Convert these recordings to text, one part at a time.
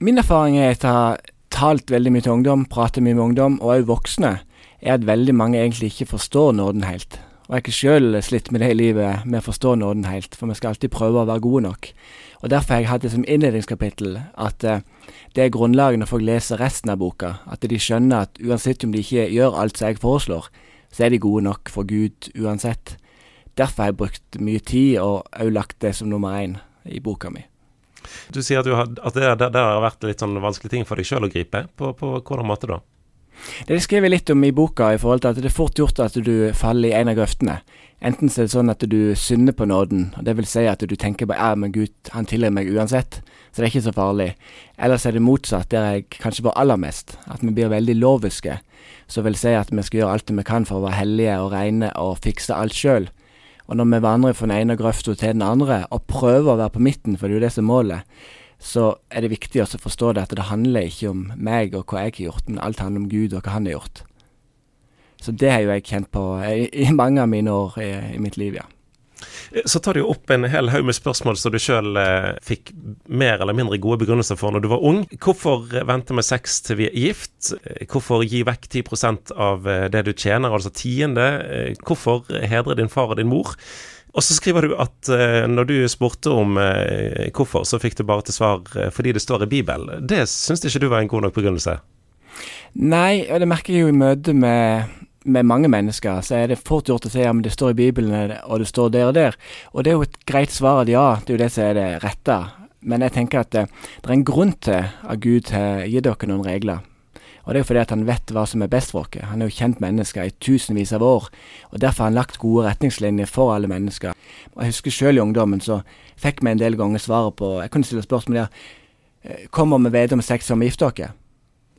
Min erfaring er at jeg har talt veldig mye til ungdom, pratet mye med ungdom, og òg voksne, er at veldig mange egentlig ikke forstår nåden helt. Og jeg har ikke sjøl slitt med det i livet, med å forstå nåden helt, for vi skal alltid prøve å være gode nok. Og Derfor har jeg hatt det som innledningskapittel at uh, det er grunnlaget når folk leser resten av boka, at de skjønner at uansett om de ikke gjør alt som jeg foreslår, så er de gode nok for Gud uansett. Derfor har jeg brukt mye tid og òg lagt det som nummer én i boka mi. Du sier at, har, at det, det, det, har vært litt sånn vanskelige ting for deg sjøl å gripe. På, på hvordan måte da? Det er skrevet litt om i boka, i forhold til at det er fort gjort at du faller i en av grøftene. Enten så er det sånn at du synder på nåden, og det vil si at du tenker bare ja, men Gud, han tilgir meg uansett, så det er ikke så farlig. Eller så er det motsatt, der jeg kanskje var aller mest, at vi blir veldig loviske, Så vil si at vi skal gjøre alt vi kan for å være hellige og reine og fikse alt sjøl. Og når vi vandrer fra den ene grøfta til den andre, og prøver å være på midten, for det er jo det som er målet, så er det viktig å forstå det at det handler ikke om meg og hva jeg har gjort, men alt handler om Gud og hva han har gjort. Så det har jo jeg kjent på i, mange av mine år i, i mitt liv, ja. Så tar du opp en hel haug med spørsmål som du sjøl eh, fikk mer eller mindre gode begrunnelser for når du var ung. Hvorfor vente med sex til vi er gift? Hvorfor gi vekk 10% av eh, det du tjener, altså tiende? Eh, hvorfor hedre din far og din mor? Og så skriver du at når du spurte om hvorfor, så fikk du bare til svar fordi det står i Bibelen. Det syns ikke du var en god nok begrunnelse? Nei, og det merker jeg jo i møte med med mange mennesker, så er det fort gjort å si ja, men det står i Bibelen, og det står der og der. Og det er jo et greit svar at ja, det er jo det som er det rette. Men jeg tenker at det, eh, det er en grunn til at Gud har gitt dere noen regler. Og det er jo fordi at han vet hva som er best for oss. Han er jo kjent mennesker i tusenvis av år, og derfor har han lagt gode retningslinjer for alle mennesker. Og Jeg husker selv i ungdommen så fikk vi en del ganger svaret på Jeg kunne stille spørsmål der eh, Kommer vi ved om sex om vi gifter oss?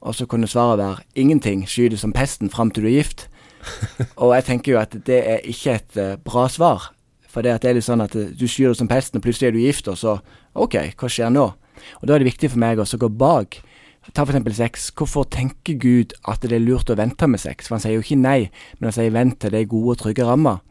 Og så kunne svaret være ingenting, sky som pesten fram til du er gift. og jeg tenker jo at det er ikke et uh, bra svar. For det, er litt sånn at uh, du skyr deg som pesten, og plutselig er du gift, og så OK, hva skjer nå? Og da er det viktig for meg også å gå bak. Ta eksempel sex. Hvorfor tenker Gud at det er lurt å vente med sex? For han sier jo ikke nei, men han sier vent til det er gode og trygge rammer.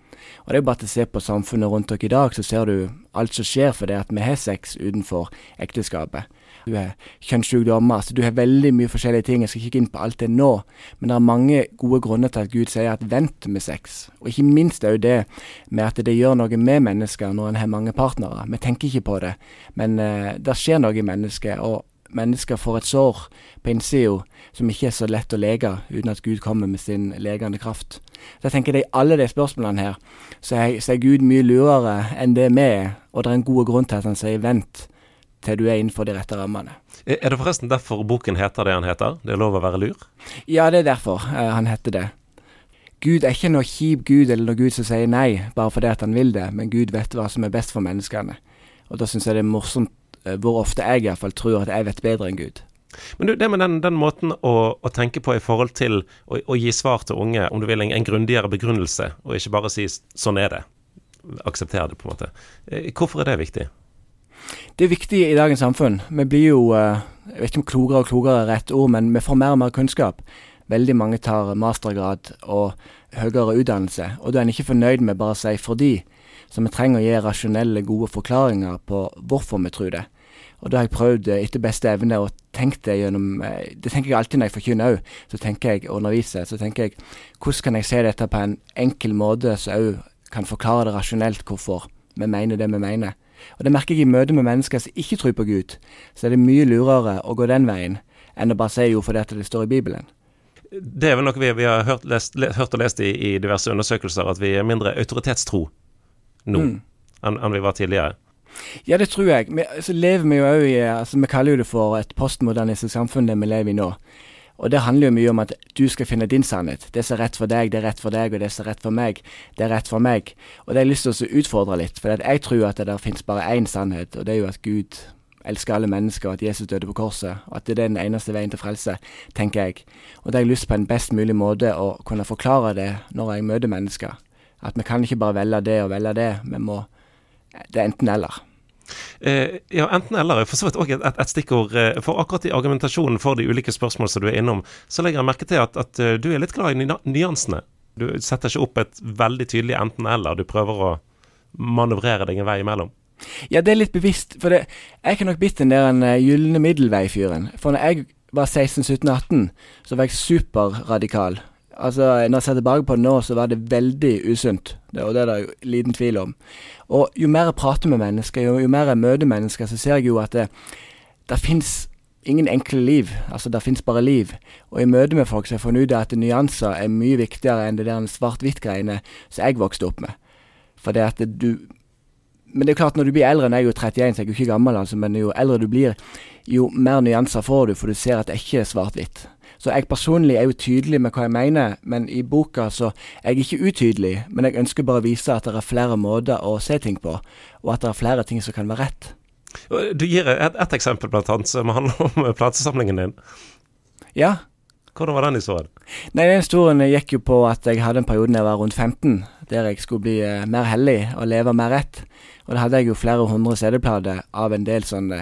Og det er bare til å se på samfunnet rundt dere i dag, så ser du alt som skjer fordi at vi har sex utenfor ekteskapet du har kjønnssykdommer. så du har veldig mye forskjellige ting. Jeg skal ikke inn på alt det nå, men det er mange gode grunner til at Gud sier at vent med sex. Og ikke minst er jo det med at det gjør noe med mennesker når en har mange partnere. Vi tenker ikke på det, men uh, det skjer noe i mennesket. og mennesker får et sår på innsida som ikke er så lett å lege uten at Gud kommer med sin legende kraft. Så jeg tenker det I alle de spørsmålene her så er, så er Gud mye lurere enn det vi er, og det er en god grunn til at han sier vent til du er innenfor de rette rammene. Er det forresten derfor boken heter det han heter? Det er lov å være lur? Ja, det er derfor uh, han heter det. Gud er ikke noe kjip Gud eller noe Gud som sier nei bare fordi at han vil det, men Gud vet hva som er best for menneskene. Og da syns jeg det er morsomt hvor ofte jeg iallfall tror at jeg vet bedre enn Gud. Men du, det med den, den måten å, å, tenke på i forhold til å, å, gi svar til unge, om du vil en, en grundigere begrunnelse, og ikke bare si 'sånn er det', akseptere det, på en måte. Eh, hvorfor er det viktig? Det er viktig i dagens samfunn. Vi blir jo eh, jeg vet ikke om klokere og klokere er rett ord, men vi får mer og mer kunnskap. Veldig mange tar mastergrad og høyere utdannelse, og da er ikke fornøyd med bare å si 'fordi'. Så vi trenger å gi rasjonelle, gode forklaringer på hvorfor vi tror det. Og da har jeg prøvd eh, etter beste evne å tenke det gjennom eh, Det tenker jeg alltid når jeg forkynner òg. Så tenker jeg å undervise. Så tenker jeg hvordan kan jeg se dette på en enkel måte som òg kan forklare det rasjonelt hvorfor vi mener det vi mener. Og Det merker jeg i møte med mennesker som ikke tror på Gud. Så er det mye lurere å gå den veien enn å bare si jo fordi det står i Bibelen. Det er vel noe vi, vi har hørt, lest, hørt, og lest i, i, diverse undersøkelser, at vi er mindre autoritetstro nå mm. enn, en vi var tidligere. Ja, det tror jeg. Vi, så lever vi jo òg i altså Vi kaller jo det for et postmodernistisk samfunn, det vi lever i nå. Og det handler jo mye om at du skal finne din sannhet. Det som er rett for deg, det er rett for deg, og det som er rett for meg, det er rett for meg. Og det har jeg lyst til å utfordre litt, for jeg tror at det der finnes bare én sannhet, og det er jo at Gud elsker alle mennesker, at Jesus døde på korset, og at det er den eneste veien til frelse, tenker jeg. Og det har jeg lyst på en best mulig måte å kunne forklare det når jeg møter mennesker. At vi kan ikke bare velge det og velge det, vi må Det er enten-eller. Eh, ja, enten-eller er for så vidt òg et, et, et, stikkord. Eh, for akkurat i argumentasjonen for de ulike spørsmål som du er innom, så legger jeg merke til at, at eh, du er litt glad i nyansene. Du setter ikke opp et veldig tydelig enten-eller. Du prøver å manøvrere deg en vei imellom. Ja, det er litt bevisst, for det, jeg kan nok blitt den der en uh, gylne middelvei-fyren. For når jeg var 16-17-18, så var jeg superradikal. Altså, Når jeg ser tilbake på det nå, så var det veldig usunt. Det, og det er det jo liten tvil om. Og jo mer jeg prater med mennesker, jo, jo mer jeg møter mennesker, så ser jeg jo at det, det fins ingen enkle liv. Altså, det fins bare liv. Og i møte med folk så har jeg funnet ut at nyanser er mye viktigere enn det der svart-hvitt-greiene som jeg vokste opp med. For det at du Men det er klart, når du blir eldre, jeg er jo 31, så jeg er jo ikke gammel, altså, men jo eldre du blir, jo mer nyanser får du, for du ser at det ikke er svart-hvitt. Så jeg personlig er jo tydelig med hva jeg mener, men i boka så er jeg ikke utydelig. Men jeg ønsker bare å vise at det er flere måter å se ting på, og at det er flere ting som kan være rett. Du gir et, et eksempel, blant annet, som handler om platesamlingen din. Ja. Hvordan var den historien? Nei, Den historien gikk jo på at jeg hadde en periode da jeg var rundt 15, der jeg skulle bli uh, mer hellig og leve mer rett. Og da hadde jeg jo flere hundre CD-plater av en del sånne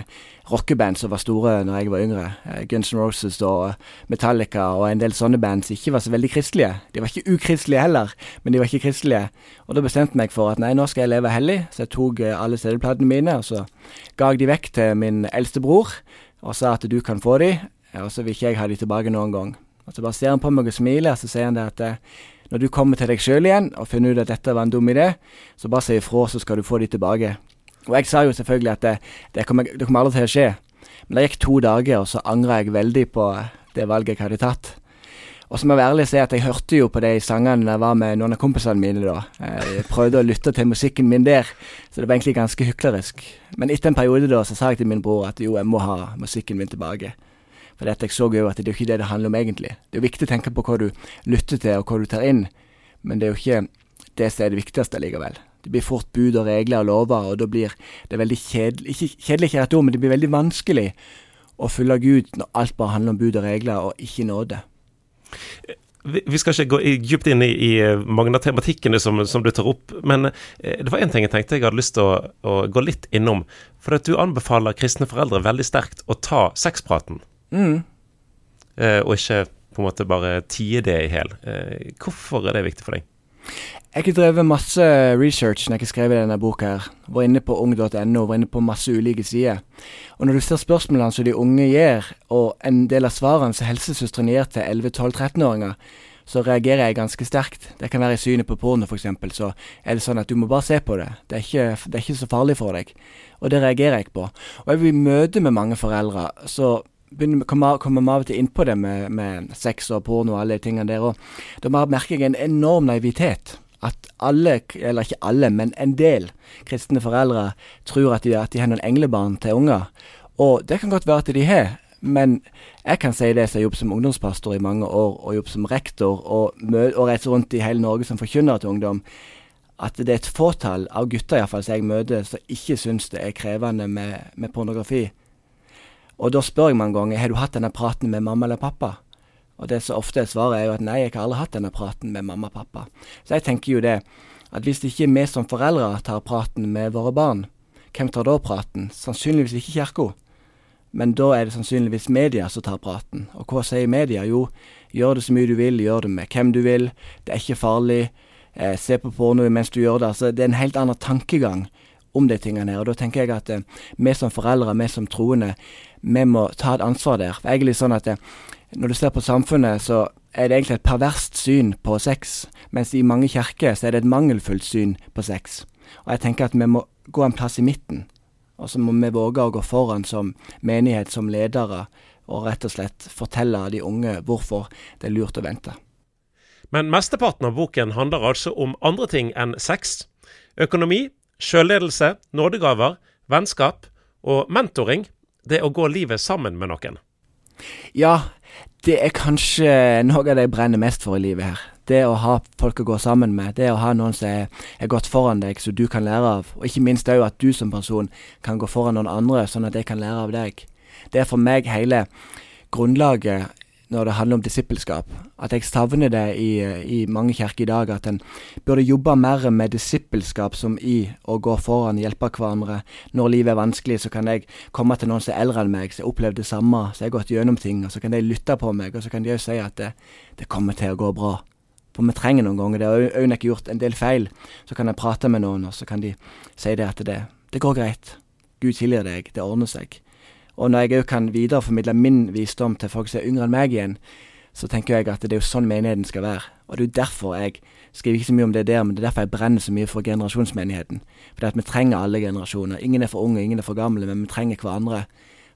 rockeband som var store når jeg var yngre. Uh, Guns N' Roses og Metallica og en del sånne band som ikke var så veldig kristelige. De var ikke ukristelige heller, men de var ikke kristelige. Og da bestemte jeg meg for at nei, nå skal jeg leve hellig, så jeg tok uh, alle CD-platene mine, og så ga jeg de vekk til min eldste bror og sa at du kan få de, og så vil ikke jeg ha de tilbake noen gang. Og så bare ser han på meg og smiler, og så sier han det at eh, når du kommer til deg sjøl igjen og finner ut at dette var en dum idé, så bare si ifra, så skal du få de tilbake. Og jeg sa jo selvfølgelig at det, det, kommer, det kommer aldri til å skje. Men det gikk to dager, og så angra jeg veldig på det valget jeg hadde tatt. Og så må jeg være ærlig si at jeg hørte jo på de sangene jeg var med noen av kompisene mine da. Jeg prøvde å lytte til musikken min der, så det var egentlig ganske hyklerisk. Men etter en periode da, så sa jeg til min bror at jo, jeg må ha musikken min tilbake. For dette, jeg så jo at det er jo ikke det det handler om egentlig. Det er jo viktig å tenke på hva du lytter til og hva du tar inn, men det er jo ikke det som er det viktigste likevel. Det blir fort bud og regler og lover, og da blir det veldig kjedelig Ikke kjedelig, ikke rett ord, men det blir veldig vanskelig å følge Gud når alt bare handler om bud og regler, og ikke nåde. Vi skal ikke gå dypt inn i, i mange av tematikkene som, som, du tar opp, men eh, det var én ting jeg tenkte jeg hadde lyst til å, å, gå litt innom. For at du anbefaler kristne foreldre veldig sterkt å ta sexpraten. Mm. Eh, og ikke på en måte bare tie det i hjel. Eh, hvorfor er det viktig for deg? Jeg har drevet masse research når jeg har skrevet denne boka. her. Var inne på ung.no, var inne på masse ulike sider. Og når du ser spørsmålene som de unge gjør, og en del av svarene som helsesøstrene gir til 11-12-13-åringer, så reagerer jeg ganske sterkt. Det kan være i synet på porno, f.eks. Så er det sånn at du må bare se på det. Det er, ikke, det er ikke så farlig for deg. Og det reagerer jeg på. Og jeg vil møte med mange foreldre, så kommer kommer av og til innpå det med, med sex og porno og alle de tingene der. Og da merker jeg en enorm naivitet. At alle, eller ikke alle, men en del kristne foreldre tror at de, at de har noen englebarn til unger. Og det kan godt være at de har, men jeg kan si det som har jobbet som ungdomspastor i mange år, og jobbet som rektor, og, og reiser rundt i hele Norge som forkynner til ungdom, at det er et fåtall av gutter iallfall som jeg møter, som ikke syns det er krevende med, med pornografi. Og da spør jeg mange ganger har du hatt denne praten med mamma eller pappa. Og det så ofte svaret er jo at nei, jeg har aldri hatt denne praten med mamma og pappa. Så jeg tenker jo det, at hvis ikke vi som foreldre tar praten med våre barn, hvem tar da praten? Sannsynligvis ikke kirka. Men da er det sannsynligvis media som tar praten. Og hva sier media? Jo, gjør det så mye du vil, gjør det med hvem du vil, det er ikke farlig, eh, se på porno mens du gjør det. Altså, det er en helt annen tankegang om de tingene her. Og da tenker jeg at eh, vi som foreldre, vi som troende, vi må ta et ansvar der. For egentlig sånn at eh, når du ser på samfunnet, så er det egentlig et perverst syn på sex, mens i mange kirker så er det et mangelfullt syn på sex. Og jeg tenker at vi må gå en plass i midten. Og så må vi våge å gå foran som menighet, som ledere, og rett og slett fortelle de unge hvorfor det er lurt å vente. Men mesteparten av boken handler altså om andre ting enn sex. Økonomi, Sjølledelse, nådegaver, vennskap og mentoring. Det å gå livet sammen med noen. Ja, det er kanskje noe av det jeg brenner mest for i livet her. Det å ha folk å gå sammen med. Det å ha noen som er, godt foran deg, som du kan lære av. Og ikke minst òg at du som person kan gå foran noen andre, sånn at de kan lære av deg. Det er for meg hele grunnlaget når det handler om disippelskap. At jeg savner det i, i mange kirker i dag. At en burde jobbe mer med disippelskap som i å gå foran, hjelpe hverandre. Når livet er vanskelig, så kan jeg komme til noen som er eldre enn meg, som har opplevd det samme, som har gått gjennom ting. Og så kan de lytte på meg, og så kan de òg si at det, det, kommer til å gå bra. For vi trenger noen ganger det. Og Øyne har gjort en del feil. Så kan jeg prate med noen, og så kan de si det at det, det går greit. Gud tilgir deg, det ordner seg. Og når jeg òg kan videreformidle min visdom til folk som er yngre enn meg igjen, så tenker jeg at det er jo sånn menigheten skal være. Og det er jo derfor jeg skriver ikke så mye om det der, men det er derfor jeg brenner så mye for generasjonsmenigheten. For at vi trenger alle generasjoner. Ingen er for unge, ingen er for gamle, men vi trenger hverandre.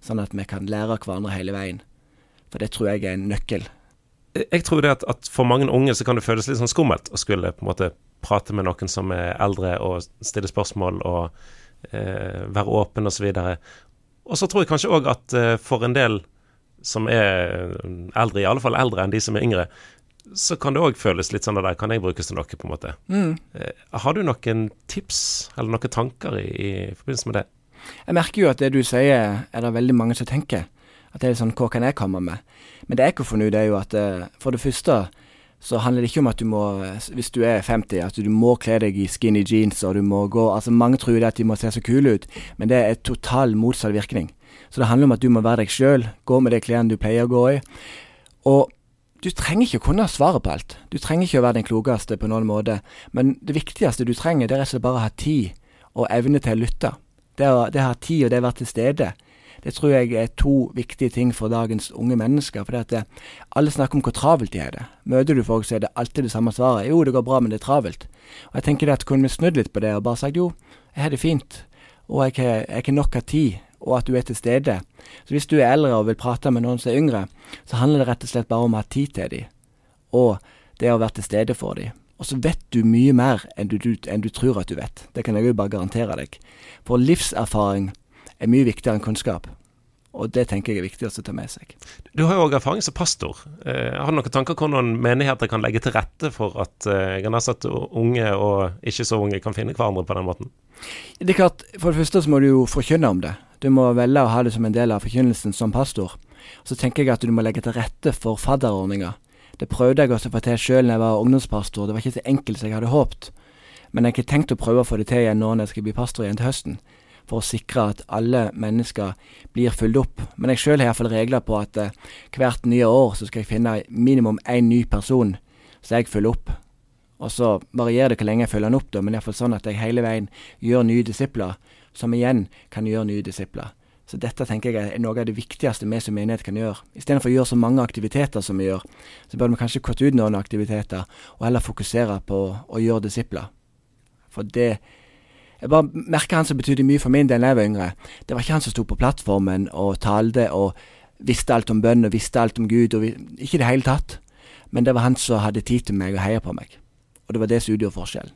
Sånn at vi kan lære av hverandre hele veien. For det tror jeg er en nøkkel. Jeg tror det at, at for mange unge så kan det føles litt sånn skummelt å skulle på en måte prate med noen som er eldre, og stille spørsmål og eh, være åpen osv. Og så tror jeg kanskje òg at eh, for en del som er eldre, i alle fall eldre enn de som er yngre, så kan det òg føles litt sånn at der kan jeg brukes til noe, på en måte. Mm. Eh, har du noen tips eller noen tanker i, i forbindelse med det? Jeg merker jo at det du sier, er det veldig mange som tenker. At det er sånn, hva kan jeg komme med? Men det jeg ikke finne ut, er jo at eh, for det første så handler det ikke om at du må, hvis du er 50, at du må kle deg i skinny jeans og du må gå Altså Mange tror det at de må se så kule ut, men det er total motsatt virkning. Så det handler om at du må være deg sjøl, gå med de klærne du pleier å gå i. Og du trenger ikke å kunne svaret på alt. Du trenger ikke å være den klokeste på noen måte, men det viktigste du trenger, det er rett og slett bare å ha tid og evne til å lytte. Det å, ha tid og det å være til stede. Det tror jeg er to viktige ting for dagens unge mennesker. For det, alle snakker om hvor travelt de har det. Møter du folk, så er det alltid det samme svaret. Jo, det går bra, men det er travelt. Og jeg tenker det at kunne vi snudd litt på det og bare sagt jo, jeg har det fint, og jeg har ikke nok av tid, og at du er til stede. Så hvis du er eldre og vil prate med noen som er yngre, så handler det rett og slett bare om å ha tid til dem, og det å være til stede for dem. Og så vet du mye mer enn du, du, enn du tror at du vet. Det kan jeg jo bare garantere deg. For livserfaring er mye viktigere enn kunnskap. Og det tenker jeg er viktig å ta med seg. Du har jo òg erfaring som pastor. Eh, har du noen tanker hvordan menigheter kan legge til rette for at eh, at unge og ikke så unge kan finne hverandre på den måten? Det er klart, For det første så må du jo forkynne om det. Du må velge å ha det som en del av forkynnelsen som pastor. Så tenker jeg at du må legge til rette for fadderordninger. Det prøvde jeg også å få til sjøl når jeg var ungdomspastor. Det var ikke så enkelt som jeg hadde håpet. Men jeg har ikke tenkt å prøve å få det til igjen nå når jeg skal bli pastor igjen til høsten for å sikre at alle mennesker blir fulgt opp. Men jeg sjøl har iallfall regler på at eh, hvert nye år så skal jeg finne minimum én ny person som jeg følger opp. Og så varierer det hvor lenge jeg følger han opp, da, men iallfall sånn at jeg hele veien gjør nye disipler, som igjen kan gjøre nye disipler. Så dette tenker jeg er noe av det viktigste vi som menighet kan gjøre. Istedenfor å gjøre så mange aktiviteter som vi gjør, så bør vi kanskje kutte ut noen aktiviteter, og heller fokusere på å gjøre disipler. For det jeg bare merker han som betydde mye for min del da jeg var yngre. Det var ikke han som sto på plattformen og talte og visste alt om bønn og visste alt om Gud. Og vi, ikke i det hele tatt. Men det var han som hadde tid til meg og heia på meg. Og det var det som utgjorde forskjellen.